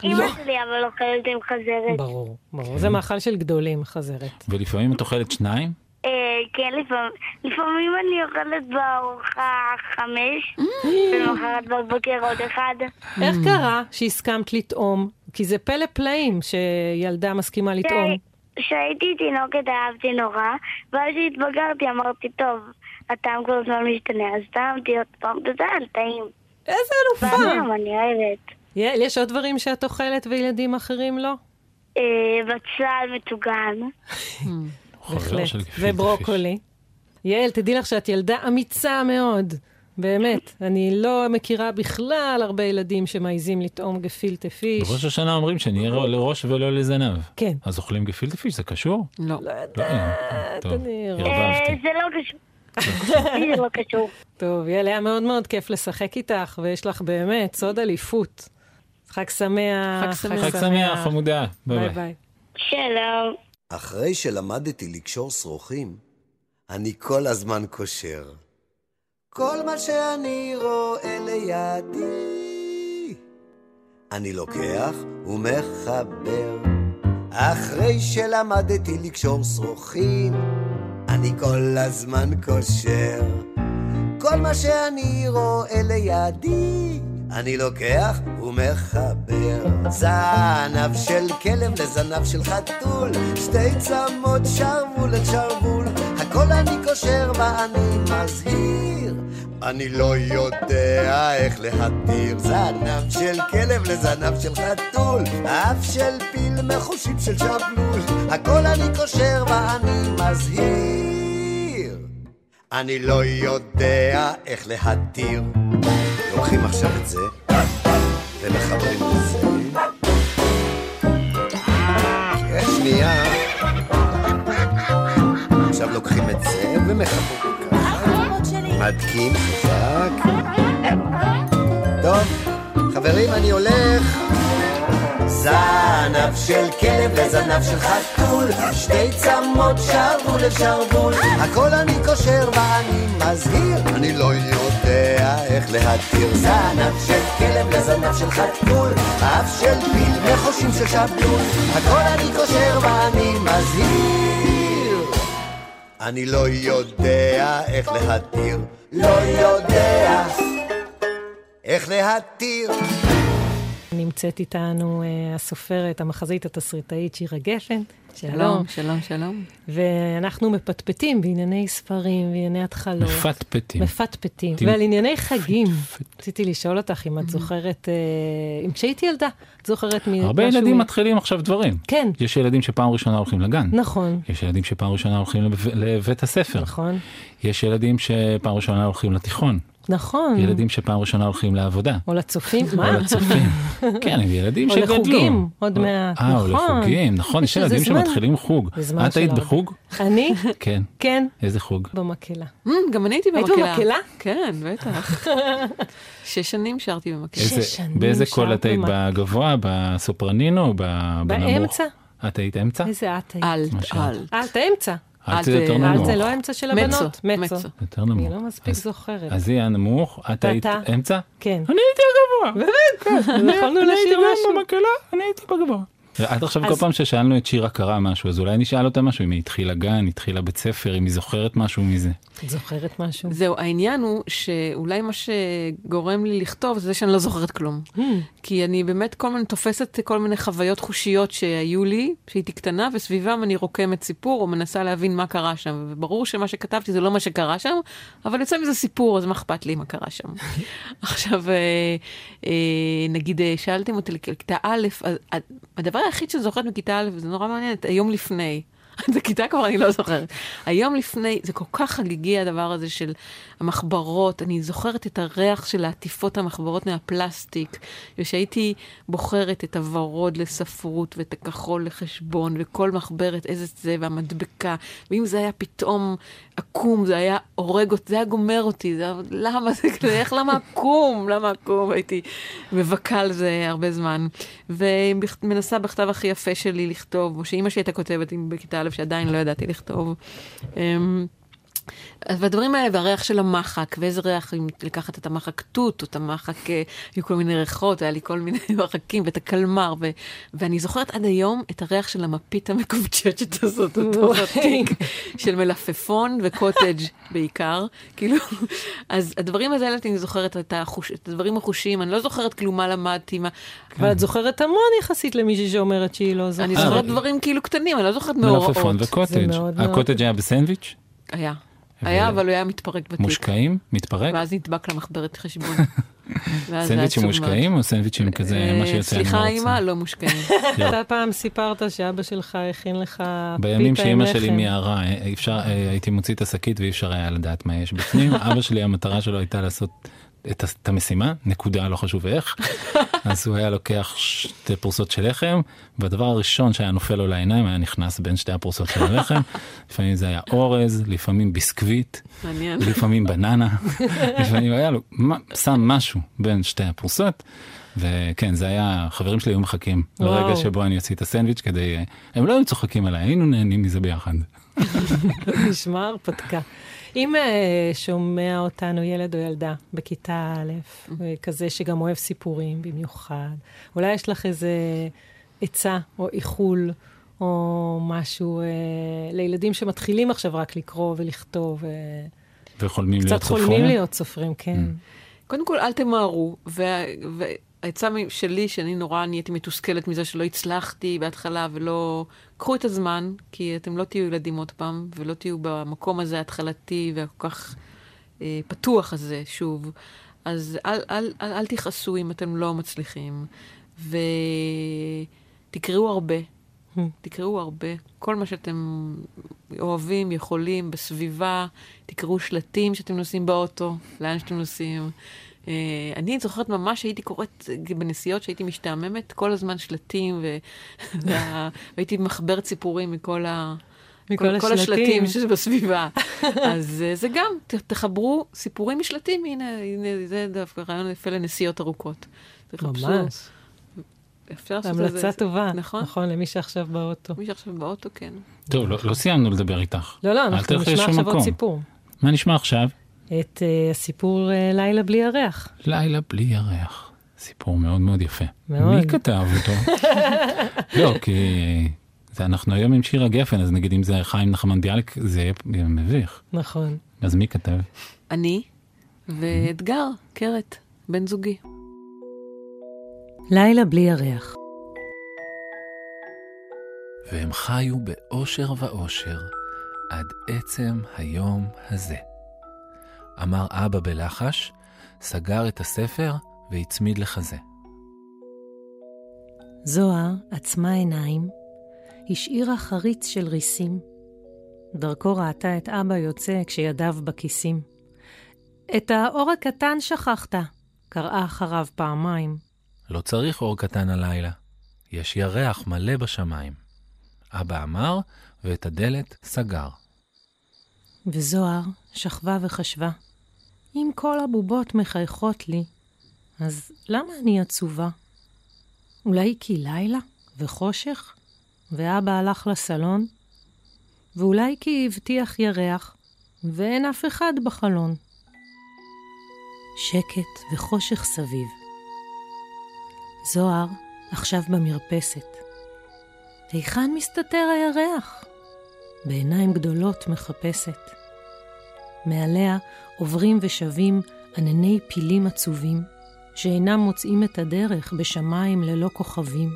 אמא שלי אבל אוכלת עם חזרת. ברור, ברור. זה מאכל של גדולים, חזרת. ולפעמים את אוכלת שניים? אה, כן, לפעמים, לפעמים אני אוכלת בארוחה חמש, ומחרת בבוקר עוד אחד. איך קרה שהסכמת לטעום? כי זה פלא פלאים שילדה מסכימה לטעום. כשהייתי תינוקת אהבתי נורא, ואז כשהתבגרתי אמרתי, טוב, הטעם כל הזמן משתנה, אז טעמתי עוד פעם, וזה היה טעים. איזה אלופה! והיום אני אוהבת. יעל, יש עוד דברים שאת אוכלת וילדים אחרים לא? אה, בצל מטוגן. חבר בהחלט. וברוקולי. יעל, תדעי לך שאת ילדה אמיצה מאוד. באמת, אני לא מכירה בכלל הרבה ילדים שמעיזים לטעום גפילטה פיש. בראש השנה אומרים שנהיה לראש ולא לזנב. כן. אז אוכלים גפילטה פיש, זה קשור? לא. לא לא, יודעת, טוב, אני... אה. זה לא קשור. זה לא קשור. טוב, יעל, היה מאוד מאוד כיף לשחק איתך, ויש לך באמת סוד אליפות. חג שמח. חג שמח. חג שמח, חמודה. ביי ביי ביי. ביי. שלום. אחרי שלמדתי לקשור שרוכים, אני כל הזמן קושר. כל מה שאני רואה לידי, אני לוקח ומחבר. אחרי שלמדתי לקשור שרוכים, אני כל הזמן קושר. כל מה שאני רואה לידי, אני לוקח ומחבר. זנב של כלב לזנב של חתול, שתי צמות שרוול אל שרוול, הכל אני קושר ואני מזהיר. אני לא יודע איך להתיר זנב של כלב לזנב של חתול, אף של פיל מחושים של שבלול, הכל אני קושר ואני מזהיר. אני לא יודע איך להתיר. לוקחים עכשיו את זה, ומחברים את זה. כן, שנייה. לוקחים את זה ומחברים ככה. מדקים חזק. טוב, חברים, אני הולך. זנב של כלב וזנב של חתול, שתי צמות שרוול לשרוול, הכל אני קושר ואני מזהיר, אני לא יודע איך להתיר. זנב של כלב וזנב של חתול, אף של פיל וחושים של שבלול, הכל אני קושר ואני מזהיר. אני לא יודע איך להתיר, לא יודע איך להתיר. נמצאת איתנו אה, הסופרת, המחזאית, התסריטאית שירה גפן. שלום, שלום, שלום. ואנחנו מפטפטים בענייני ספרים, בענייני התחלות. מפטפטים. מפטפטים. טים- ועל ענייני חגים. רציתי לשאול אותך אם את זוכרת, אה, אם כשהייתי ילדה, את זוכרת מ... הרבה ילדים מתחילים עכשיו דברים. כן, יש ילדים שפעם ראשונה הולכים לגן. נכון, יש ילדים שפעם ראשונה הולכים לב- לבית הספר. נכון, יש ילדים שפעם ראשונה הולכים לתיכון. נכון. ילדים שפעם ראשונה הולכים לעבודה. או לצופים, או מה? לצופים. כן, הם ילדים או שגדלו. לחוגים, עוד מעט, אה, או נכון. לחוגים, נכון, יש ילדים. שמתחילים חוג. את היית. בחוג? אני? כן. כן, איזה חוג? במקהלה. Mm, גם אני הייתי היית במקהלה. במקהלה? כן, בטח. שש שנים שרתי במקהלה. שש איזה- שנים באיזה קול את היית? בגבוה, בסופרנינו או ב- בנמוך? באמצע. את היית אמצע? איזה את היית? אלט. אלט. אלט האמצע. אלט זה יותר אלט, אלט נמוך. זה לא האמצע של הבנות. מצו. יותר אני נמוך. לא מספיק זוכרת. אז היא הנמוך, את היית? אמצע? כן. אני הייתי הגבוה. באמת? יכולנו אני הייתי. במקהלה, אני הייתי בגבוה. עד עכשיו כל אז- פעם ששאלנו את שירה קרה משהו, אז אולי נשאל אותה משהו, אם היא התחילה גן, התחילה בית ספר, אם היא זוכרת משהו מזה. זוכרת משהו? זהו, העניין הוא שאולי מה שגורם לי לכתוב זה שאני לא זוכרת כלום. Hmm. כי אני באמת כל הזמן תופסת כל מיני חוויות חושיות שהיו לי, כשהייתי קטנה, וסביבם אני רוקמת סיפור או מנסה להבין מה קרה שם. וברור שמה שכתבתי זה לא מה שקרה שם, אבל יוצא מזה סיפור, אז מה אכפת לי מה קרה שם. עכשיו, אה, אה, נגיד, אה, שאלתם אותי לכיתה א', הדבר היחיד שאני זוכרת מכיתה א', וזה נורא מעניין, את היום לפני. זה כיתה כבר אני לא זוכרת. היום לפני, זה כל כך חגיגי הדבר הזה של המחברות, אני זוכרת את הריח של העטיפות המחברות מהפלסטיק, ושהייתי בוחרת את הוורוד לספרות ואת הכחול לחשבון, וכל מחברת איזה זה, והמדבקה, ואם זה היה פתאום עקום, זה היה הורג אותי, זה היה גומר אותי, זה היה, למה זה כזה, איך למה עקום, למה עקום, הייתי מבכה על זה הרבה זמן. ומנסה בכתב הכי יפה שלי לכתוב, או שאימא שלי הייתה כותבת בכיתה א' שעדיין לא ידעתי לכתוב. והדברים האלה, והריח של המחק, ואיזה ריח, אם לקחת את המחק תות, או את המחק, אה, היו כל מיני ריחות, היה לי כל מיני מחקים, ואת הקלמר, ו, ואני זוכרת עד היום את הריח של המפית המקובצ'צ'ת הזאת, אותו התיק של מלפפון וקוטג' בעיקר, כאילו, אז הדברים האלה, אני זוכרת את, החוש, את הדברים החושיים, אני לא זוכרת כלום מה למדתי, מה... אבל את זוכרת המון יחסית למישהי שאומרת שהיא לא זוכרת. אני זוכרת דברים כאילו קטנים, אני לא זוכרת מאורעות. מלפפון וקוטג'. הקוטג' היה בסנדוויץ'? היה. היה, אבל הוא היה מתפרק בתיק. מושקעים? מתפרק? ואז נדבק למחברת חשבון. סנדוויצ'ים. מושקעים או סנדוויצ'ים כזה, אה, מה שיוצא אני לא סליחה, רוצה? אימא, לא מושקעים. אתה פעם סיפרת שאבא שלך הכין לך בימים פיתה עם שאימא שלי לחם. מיהרה, אה, אה, הייתי מוציא את השקית ואי אפשר היה לדעת מה יש בפנים. אבא שלי, המטרה שלו הייתה לעשות את, את המשימה, נקודה, לא חשוב איך. אז הוא היה לוקח שתי פרוסות של לחם, והדבר הראשון שהיה נופל לו לעיניים היה נכנס בין שתי הפרוסות של הלחם. לפעמים זה היה אורז, לפעמים ביסקוויט. לפעמים בננה, לפעמים היה לו, שם משהו בין שתי הפרוסות. וכן, זה היה, חברים שלי היו מחכים וואו. לרגע שבו אני אוציא את הסנדוויץ' כדי, הם לא היו צוחקים עליי, היינו נהנים מזה ביחד. נשמע הרפתקה. אם אה, שומע אותנו ילד או ילדה בכיתה א', אה, כזה שגם אוהב סיפורים במיוחד, אולי יש לך איזה עצה או איחול או משהו אה, לילדים שמתחילים עכשיו רק לקרוא ולכתוב, אה, וחולמים להיות קצת סופרים. חולמים להיות סופרים, כן. קודם כל, אל תמהרו. וה- והעצה מ- שלי, שאני נורא נהייתי מתוסכלת מזה שלא הצלחתי בהתחלה ולא... קחו את הזמן, כי אתם לא תהיו ילדים עוד פעם, ולא תהיו במקום הזה ההתחלתי והכל כך אה, פתוח הזה שוב. אז אל, אל, אל, אל תכעסו אם אתם לא מצליחים, ותקראו הרבה. תקראו הרבה. כל מה שאתם אוהבים, יכולים, בסביבה, תקראו שלטים שאתם נוסעים באוטו, לאן שאתם נוסעים. Uh, אני זוכרת ממש הייתי קוראת אה, בנסיעות שהייתי משתעממת, כל הזמן שלטים. והייתי מחברת סיפורים מכל ה... מכל כל, כל השלטים. השלטים שזה בסביבה. אז uh, זה גם, ת, תחברו סיפורים משלטים, הנה, הנה, זה דווקא רעיון יפה לנסיעות ארוכות. תחפשו. ממש. אפשר לעשות את זה. המלצה טובה, נכון. נכון, למי שעכשיו באוטו. מי שעכשיו באוטו, כן. טוב, לא, לא סיימנו לדבר איתך. לא, לא, אנחנו נשמע עכשיו עוד. סיפור. מה נשמע עכשיו? את אה, הסיפור אה, לילה בלי ירח. לילה בלי ירח. סיפור מאוד מאוד יפה. מאוד. מי כתב אותו? לא, כי זה אנחנו היום עם שיר הגפן, אז נגיד אם זה חיים נחמן ביאליק, זה יהיה מביך. נכון. אז מי כתב? אני ואתגר, קרת, בן זוגי. לילה בלי ירח. והם חיו באושר ואושר עד עצם היום הזה. אמר אבא בלחש, סגר את הספר והצמיד לחזה. זוהר עצמה עיניים, השאירה חריץ של ריסים. דרכו ראתה את אבא יוצא כשידיו בכיסים. את האור הקטן שכחת, קראה אחריו פעמיים. לא צריך אור קטן הלילה, יש ירח מלא בשמיים. אבא אמר, ואת הדלת סגר. וזוהר שכבה וחשבה, אם כל הבובות מחייכות לי, אז למה אני עצובה? אולי כי לילה וחושך, ואבא הלך לסלון? ואולי כי הבטיח ירח, ואין אף אחד בחלון. שקט וחושך סביב. זוהר עכשיו במרפסת. היכן מסתתר הירח? בעיניים גדולות מחפשת. מעליה עוברים ושבים ענני פילים עצובים, שאינם מוצאים את הדרך בשמיים ללא כוכבים.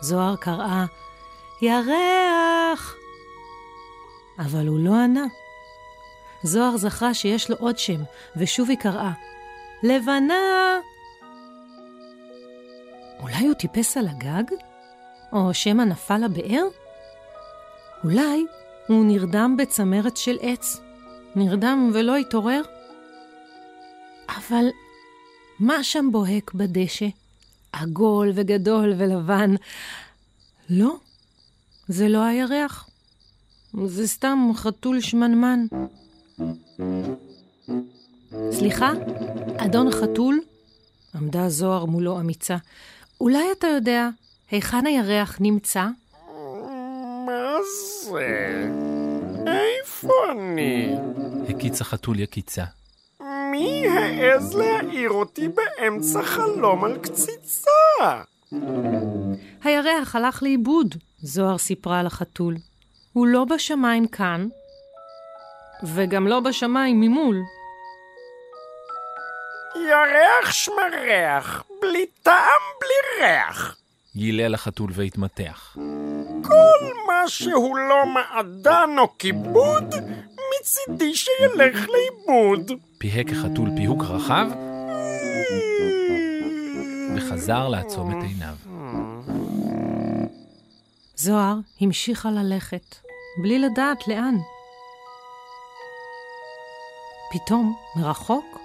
זוהר קראה, ירח! אבל הוא לא ענה. זוהר זכרה שיש לו עוד שם, ושוב היא קראה, לבנה! אולי הוא טיפס על הגג? או שמא נפל לבאר? אולי הוא נרדם בצמרת של עץ. נרדם ולא התעורר? אבל מה שם בוהק בדשא? עגול וגדול ולבן. לא, זה לא הירח. זה סתם חתול שמנמן. סליחה, אדון חתול? עמדה זוהר מולו אמיצה. אולי אתה יודע היכן הירח נמצא? מה זה? איפה אני? הקיץ החתול יקיצה. מי העז להעיר אותי באמצע חלום על קציצה? הירח הלך לאיבוד, זוהר סיפרה לחתול. הוא לא בשמיים כאן, וגם לא בשמיים ממול. ירח שמרח, בלי טעם, בלי ריח. יילל החתול והתמתח. כל מה שהוא לא מעדן או כיבוד, מצידי שילך לאיבוד. פיהק החתול פיהוק רחב, וחזר לעצום את עיניו. זוהר המשיכה ללכת, בלי לדעת לאן. פתאום, מרחוק,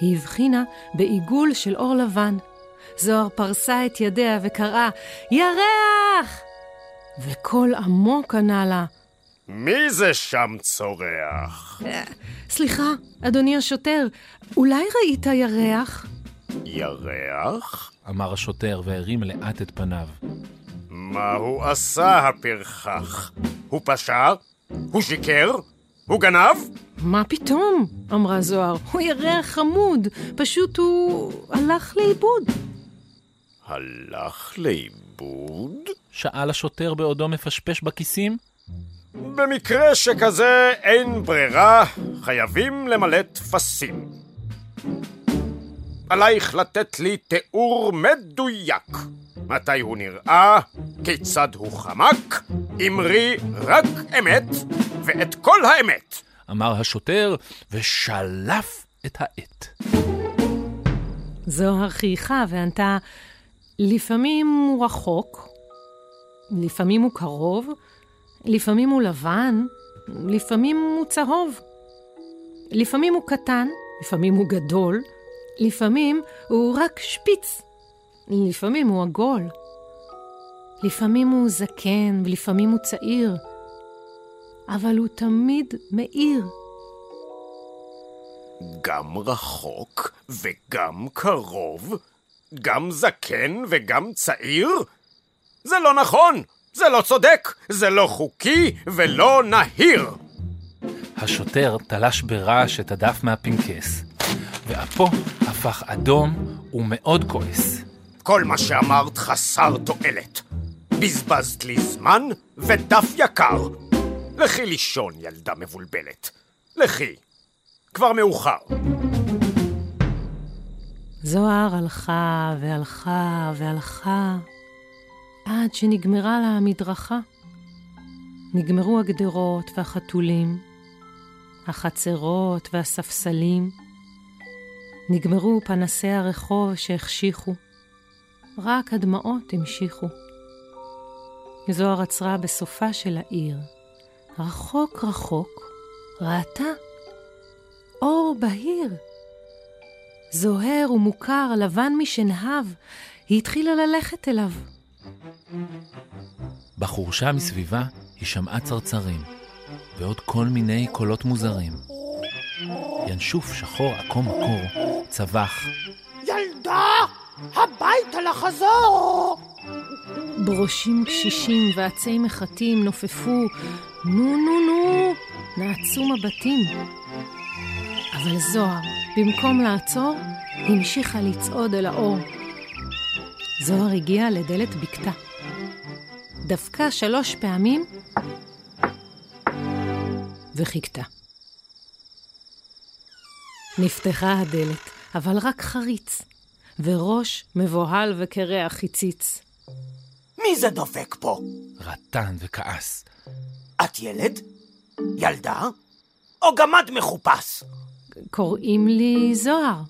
היא הבחינה בעיגול של אור לבן. זוהר פרסה את ידיה וקראה, ירח! וקול עמוק ענה לה, מי זה שם צורח? סליחה, אדוני השוטר, אולי ראית ירח? ירח? אמר השוטר והרים לאט את פניו. מה הוא עשה, הפרחח? הוא פשע? הוא שיקר? הוא גנב? מה פתאום? אמרה זוהר. הוא ירח חמוד, פשוט הוא הלך לאיבוד. הלך לאיבוד? שאל השוטר בעודו מפשפש בכיסים. במקרה שכזה אין ברירה, חייבים למלא טפסים. עלייך לתת לי תיאור מדויק. מתי הוא נראה, כיצד הוא חמק, אמרי רק אמת, ואת כל האמת. אמר השוטר, ושלף את העט. זוהר חייכה וענתה, לפעמים הוא רחוק, לפעמים הוא קרוב, לפעמים הוא לבן, לפעמים הוא צהוב. לפעמים הוא קטן, לפעמים הוא גדול, לפעמים הוא רק שפיץ, לפעמים הוא עגול. לפעמים הוא זקן ולפעמים הוא צעיר, אבל הוא תמיד מאיר. גם רחוק וגם קרוב? גם זקן וגם צעיר? זה לא נכון! זה לא צודק! זה לא חוקי ולא נהיר! השוטר תלש ברעש את הדף מהפנקס, ואפו הפך אדום ומאוד כועס. כל מה שאמרת חסר תועלת. בזבזת לי זמן ודף יקר. לכי לישון, ילדה מבולבלת. לכי. כבר מאוחר. זוהר הלכה והלכה והלכה, עד שנגמרה לה המדרכה. נגמרו הגדרות והחתולים, החצרות והספסלים, נגמרו פנסי הרחוב שהחשיכו, רק הדמעות המשיכו. זוהר עצרה בסופה של העיר. רחוק רחוק ראתה אור בהיר. זוהר ומוכר, לבן משנהב, היא התחילה ללכת אליו. בחורשה מסביבה היא שמעה צרצרים, ועוד כל מיני קולות מוזרים. ינשוף שחור עקום מקור צבח. ילדה, הביתה לחזור! ברושים קשישים ועצי מחטים נופפו, נו נו נו, נעצו מבטים. אבל זוהר, במקום לעצור, המשיכה לצעוד אל האור. זוהר הגיעה לדלת בקתה. דפקה שלוש פעמים וחיכתה. נפתחה הדלת, אבל רק חריץ, וראש מבוהל וקרח הציץ. מי זה דופק פה? רטן וכעס. את ילד? ילדה? או גמד מחופש? קוראים לי זוהר,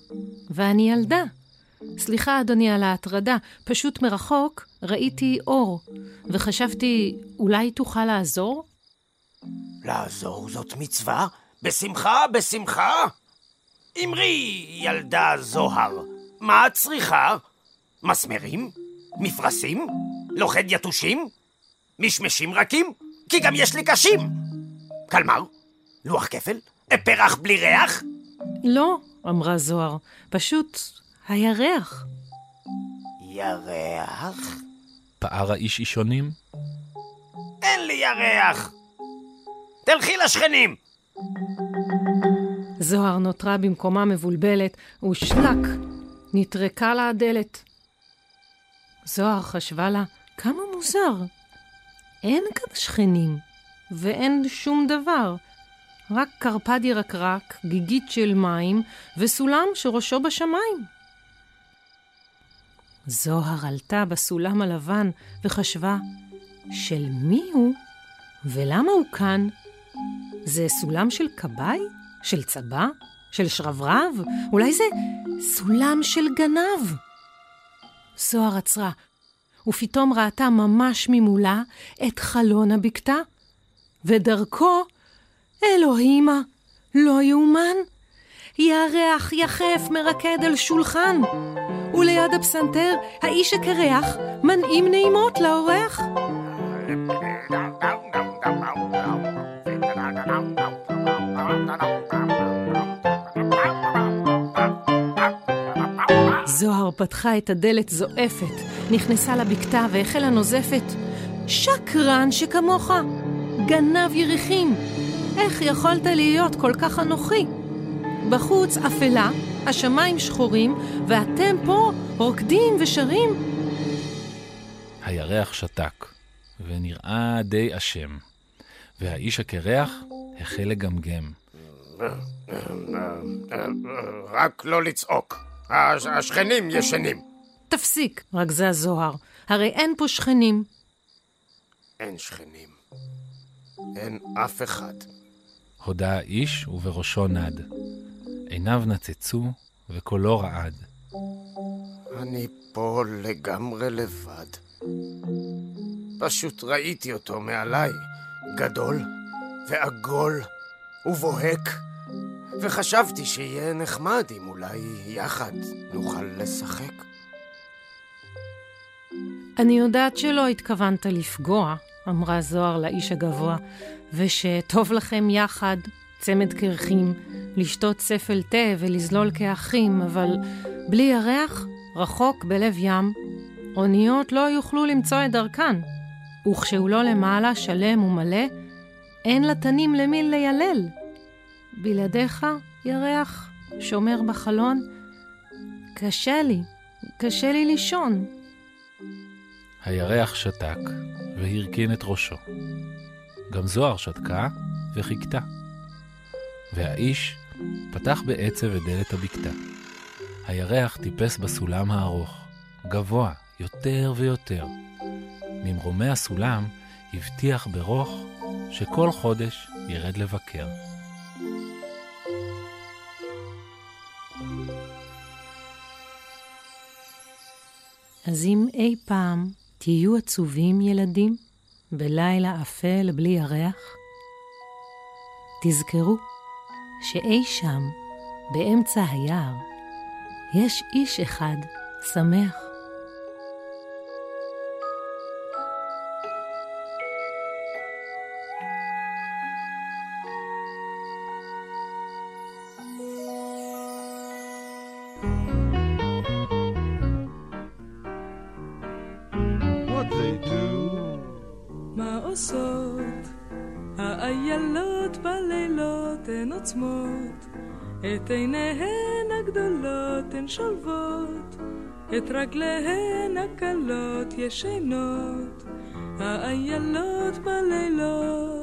ואני ילדה. סליחה, אדוני, על ההטרדה. פשוט מרחוק ראיתי אור, וחשבתי, אולי תוכל לעזור? לעזור זאת מצווה? בשמחה, בשמחה. אמרי, ילדה זוהר, מה את צריכה? מסמרים? מפרשים? לוכד יתושים? משמשים רכים? כי גם יש לי קשים. קלמר? לוח כפל? פרח בלי ריח? לא, אמרה זוהר, פשוט הירח. ירח? פער האיש אישונים? אין לי ירח! תלכי לשכנים! זוהר נותרה במקומה מבולבלת, ושלק, נטרקה לה הדלת. זוהר חשבה לה, כמה מוזר. אין כאן שכנים, ואין שום דבר. רק קרפד ירקרק, גיגית של מים, וסולם שראשו בשמיים. זוהר עלתה בסולם הלבן וחשבה, של מי הוא? ולמה הוא כאן? זה סולם של כבאי? של צבא? של שרברב? אולי זה סולם של גנב? זוהר עצרה, ופתאום ראתה ממש ממולה את חלון הבקתה, ודרכו, אלוהימה, לא יאומן, ירח יחף מרקד על שולחן, וליד הפסנתר האיש הקרח מנעים נעימות לאורח. זוהר פתחה את הדלת זועפת, נכנסה לבקתה והחלה נוזפת. שקרן שכמוך, גנב ירחים, איך יכולת להיות כל כך אנוכי? בחוץ אפלה, השמיים שחורים, ואתם פה רוקדים ושרים. הירח שתק, ונראה די אשם, והאיש הקרח החל לגמגם. רק לא לצעוק. הש- השכנים ישנים. תפסיק, רגזה זוהר, הרי אין פה שכנים. אין שכנים. אין אף אחד. הודה האיש ובראשו נד. עיניו נצצו וקולו רעד. אני פה לגמרי לבד. פשוט ראיתי אותו מעליי, גדול ועגול ובוהק, וחשבתי שיהיה נחמד אם אולי יחד נוכל לשחק. אני יודעת שלא התכוונת לפגוע, אמרה זוהר לאיש הגבוה, ושטוב לכם יחד, צמד קרחים, לשתות ספל תה ולזלול כאחים, אבל בלי ירח, רחוק בלב ים, אוניות לא יוכלו למצוא את דרכן, וכשהוא לא למעלה, שלם ומלא, אין לתנים למי לילל. בלעדיך, ירח, שומר בחלון, קשה לי, קשה לי לישון. הירח שתק והרכין את ראשו. גם זוהר שתקה וחיכתה. והאיש פתח בעצב את דלת הבקתה. הירח טיפס בסולם הארוך, גבוה יותר ויותר. ממרומי הסולם הבטיח ברוך שכל חודש ירד לבקר. אז אם אי פעם תהיו עצובים, ילדים, בלילה אפל בלי ירח, תזכרו שאי שם, באמצע היער, יש איש אחד שמח. עוצמות את עיניהן הגדולות הן שולבות את רגליהן הקלות ישנות. האיילות בלילות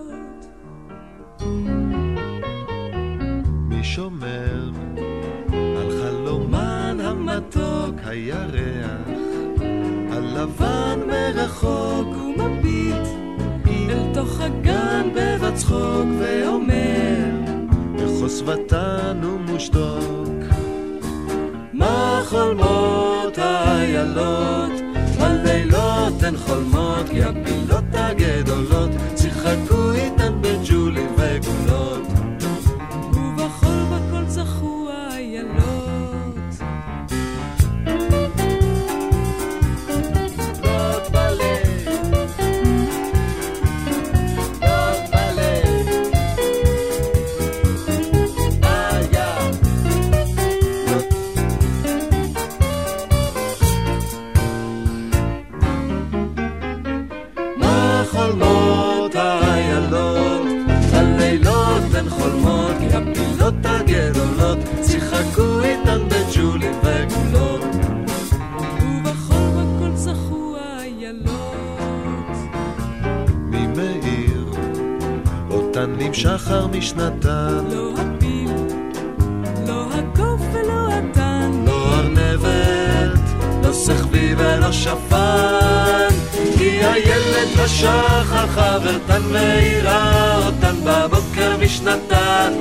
הילד לשחר חברתן מאירה אותן בבוקר משנתן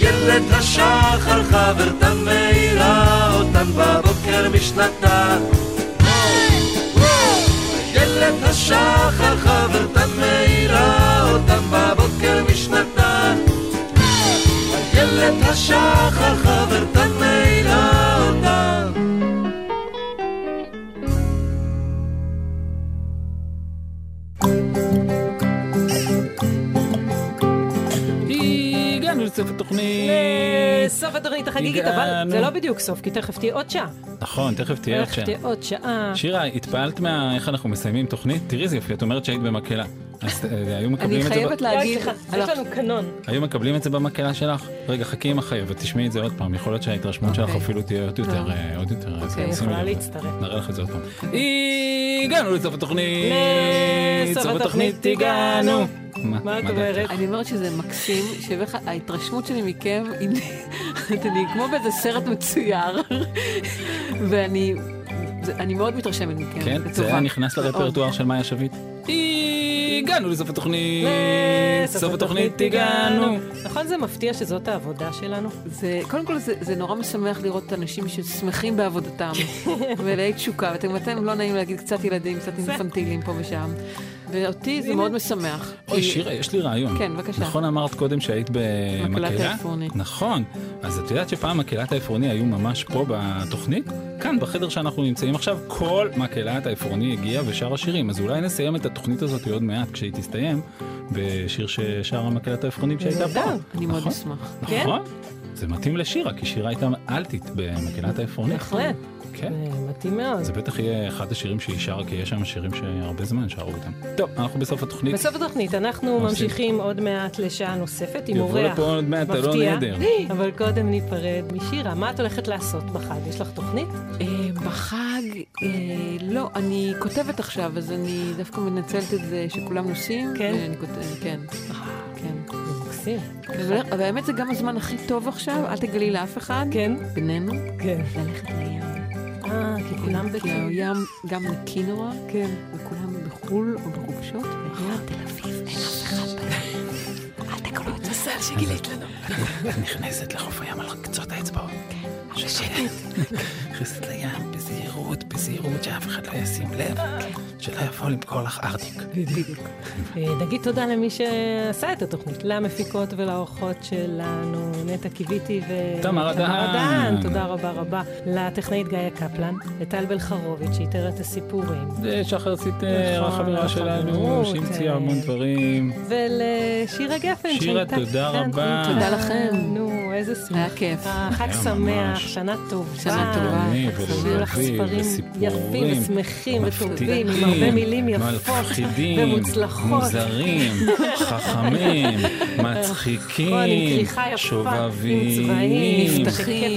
הילד לשחר חברתן מאירה אותן בבוקר משנתן הילד השחר חברתן מאירה אותן בבוקר משנתן הילד השחר לסוף התוכנית. סוף התוכנית החגיגית, אבל. זה לא בדיוק סוף, כי תכף תהיה עוד שעה. נכון, תכף תהיה עוד שעה. שירה, התפעלת מה... איך אנחנו מסיימים תוכנית? תראי איזה יופי, את אומרת שהיית במקהלה. אז אה, היו מקבלים את זה... ב- אוי, סליחה, יש לנו קנון. היו מקבלים את זה במקהלה שלך? רגע, חכי עם החיה ותשמעי את זה עוד פעם, יכול להיות שההתרשמות שלך אוקיי. אפילו תהיה עוד יותר, טוב. אה, עוד יותר... אוקיי, יכולה. להצטרף. נראה לך את זה עוד פעם. הגענו לסוף התוכנית! לסוף התוכנית הגענו. מה את אומרת? אני אומרת שזה מקסים, שההתרשמות שלי מכם, היא- אני כמו באיזה סרט מצויר, ואני אני מאוד מתרשמת מכם. כן, זה. היה נכנס. לרפרטואר של מאיה שביט. הגענו לסוף התוכנית! לסוף סוף התוכנית הגענו! נכון זה מפתיע שזאת העבודה שלנו? זה, קודם כל זה, זה נורא משמח לראות אנשים ששמחים בעבודתם, מלאי תשוקה, ואתם אתם לא נעים להגיד קצת ילדים, קצת אינפנטילים פה ושם, ואותי זה מאוד משמח. אוי, שירה, יש לי רעיון. כן, בבקשה. נכון אמרת קודם שהיית במקהלה? מקהלת העפרוני. נכון. אז את יודעת שפעם מקהלת העפרוני היו ממש פה בתוכנית? כאן, בחדר שאנחנו נמצאים עכשיו, כל מקהלת העפרוני הגיעה ושרה שירים. אז אולי נסיים את התוכנית הזאת עוד מעט, כשהיא תסתיים, בשיר ששרה מקהלת העפרוני כשהייתה פה. אני מאוד נכון? אשמח. נכון. זה מתאים לשירה, כי שירה הייתה אלטית במקהלת העפרוני. בהחלט. כן. זה מתאים מאוד. זה בטח יהיה אחד השירים שהיא שרה, כי יש שם שירים שהרבה זמן שרו אותם. טוב, אנחנו בסוף התוכנית. בסוף התוכנית אנחנו. ממשיכים עוד מעט לשעה נוספת עם יבוא אורח לפה עוד מעט אלון מפתיע, עדר. אבל קודם ניפרד משירה. מה את הולכת לעשות בחג? יש לך תוכנית? אה, בחג, אה, לא, אני כותבת עכשיו, אז אני דווקא מנצלת את זה שכולם נוסעים. כן? כן. כן. מקסים. אבל אבל האמת זה גם הזמן הכי טוב עכשיו, אל תגלי לאף אחד. כן. בינינו. כן. ללכת לים. אה, כי כולם כי בטים. הים גם נקי נורא. כן. וכולם בחו"ל או בחופשות. והיה תל אביב, אין אף אחד. אל תגלו את מזל שגילית לנו. את נכנסת לחוף הים על קצות האצבעות. בשקט. נכנסת לים בזהירות, בזהירות, שאף אחד לא ישים לב, שלא יבוא למכור לך ארטיק. בדיוק. אה, נגיד תודה למי שעשה את התוכנית, למפיקות ולאורחות שלנו, נטע קיוויתי ו... תמר. אדהן, תודה רבה רבה. לטכנאית גיא קפלן, לטל בלחרוביץ', שאיתר את הסיפורים. ושחר סיטר, נכון, החברה שלנו, החברות, שהמציאה אה, המון דברים. ולשירה גפן. שירה, תודה רבה. תודה לכם. נו, איזה שמח. היה כיף. חג שמח. שנה טובה. שנה טובה. אני שיהיו לך ספרים יפים ושמחים וטובים, עם הרבה מילים יפות ומוצלחות. מוזרים, חכמים, מצחיקים, שובבים,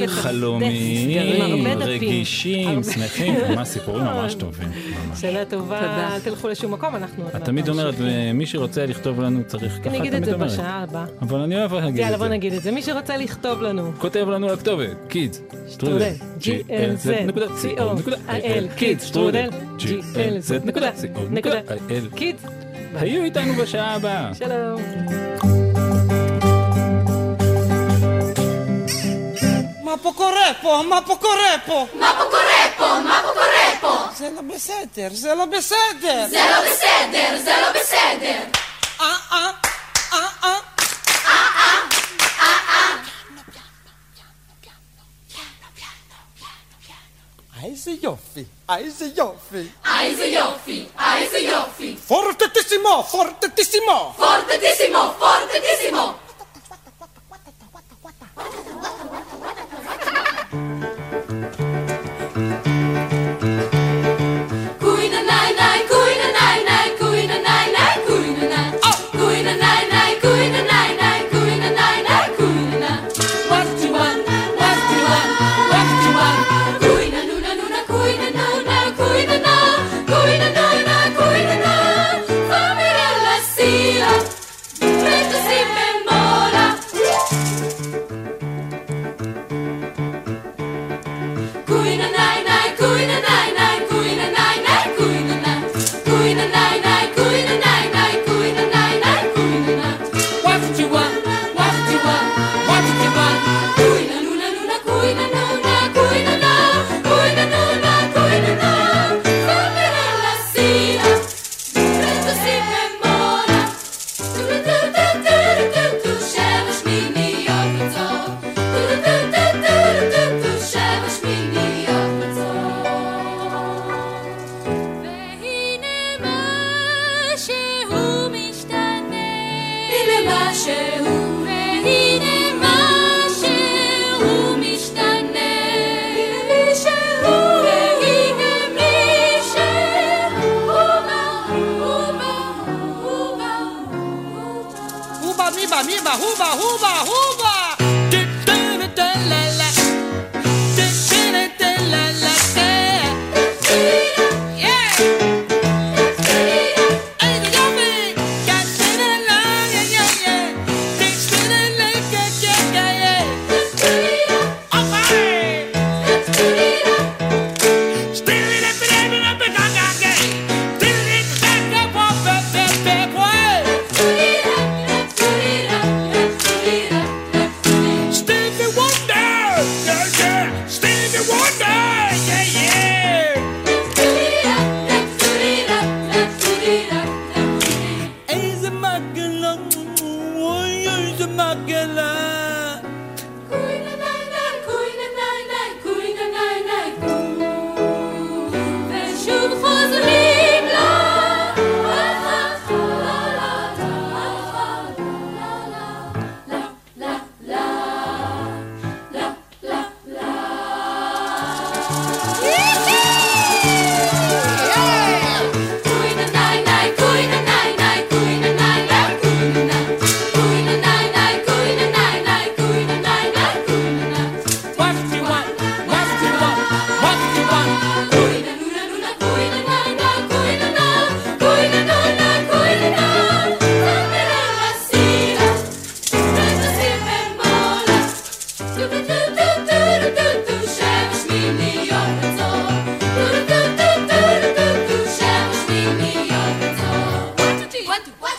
חלומיים. רגישים, שמחים, ממש סיפורים ממש טובים. שנה טובה. אל תלכו לשום מקום, אנחנו עוד את מעט תמיד אומרת. מי שרוצה לכתוב לנו צריך ככה, אני אגיד תמיד את זה אומרת. בשעה הבאה. אבל אני אוהב להגיד יאללה, את בוא זה. נגיד את זה. מי שרוצה לכתוב לנו, כותב לנו לכתובת, קידס, שטרודל, glz, קידס, שטרודל, glz, נקודה, נקודה, קידס. היו איתנו בשעה הבאה. שלום. מה פה קורה פה? מה פה קורה פה? מה פה קורה פה? מה פה קורה פה? זה לא בסדר, זה לא בסדר. זה לא בסדר, זה לא בסדר. אה, אה, אה. איזה יופי, איזה יופי. איזה יופי, איזה יופי. פורטטיסימו, פורטטיסימו. פורטטיסימו,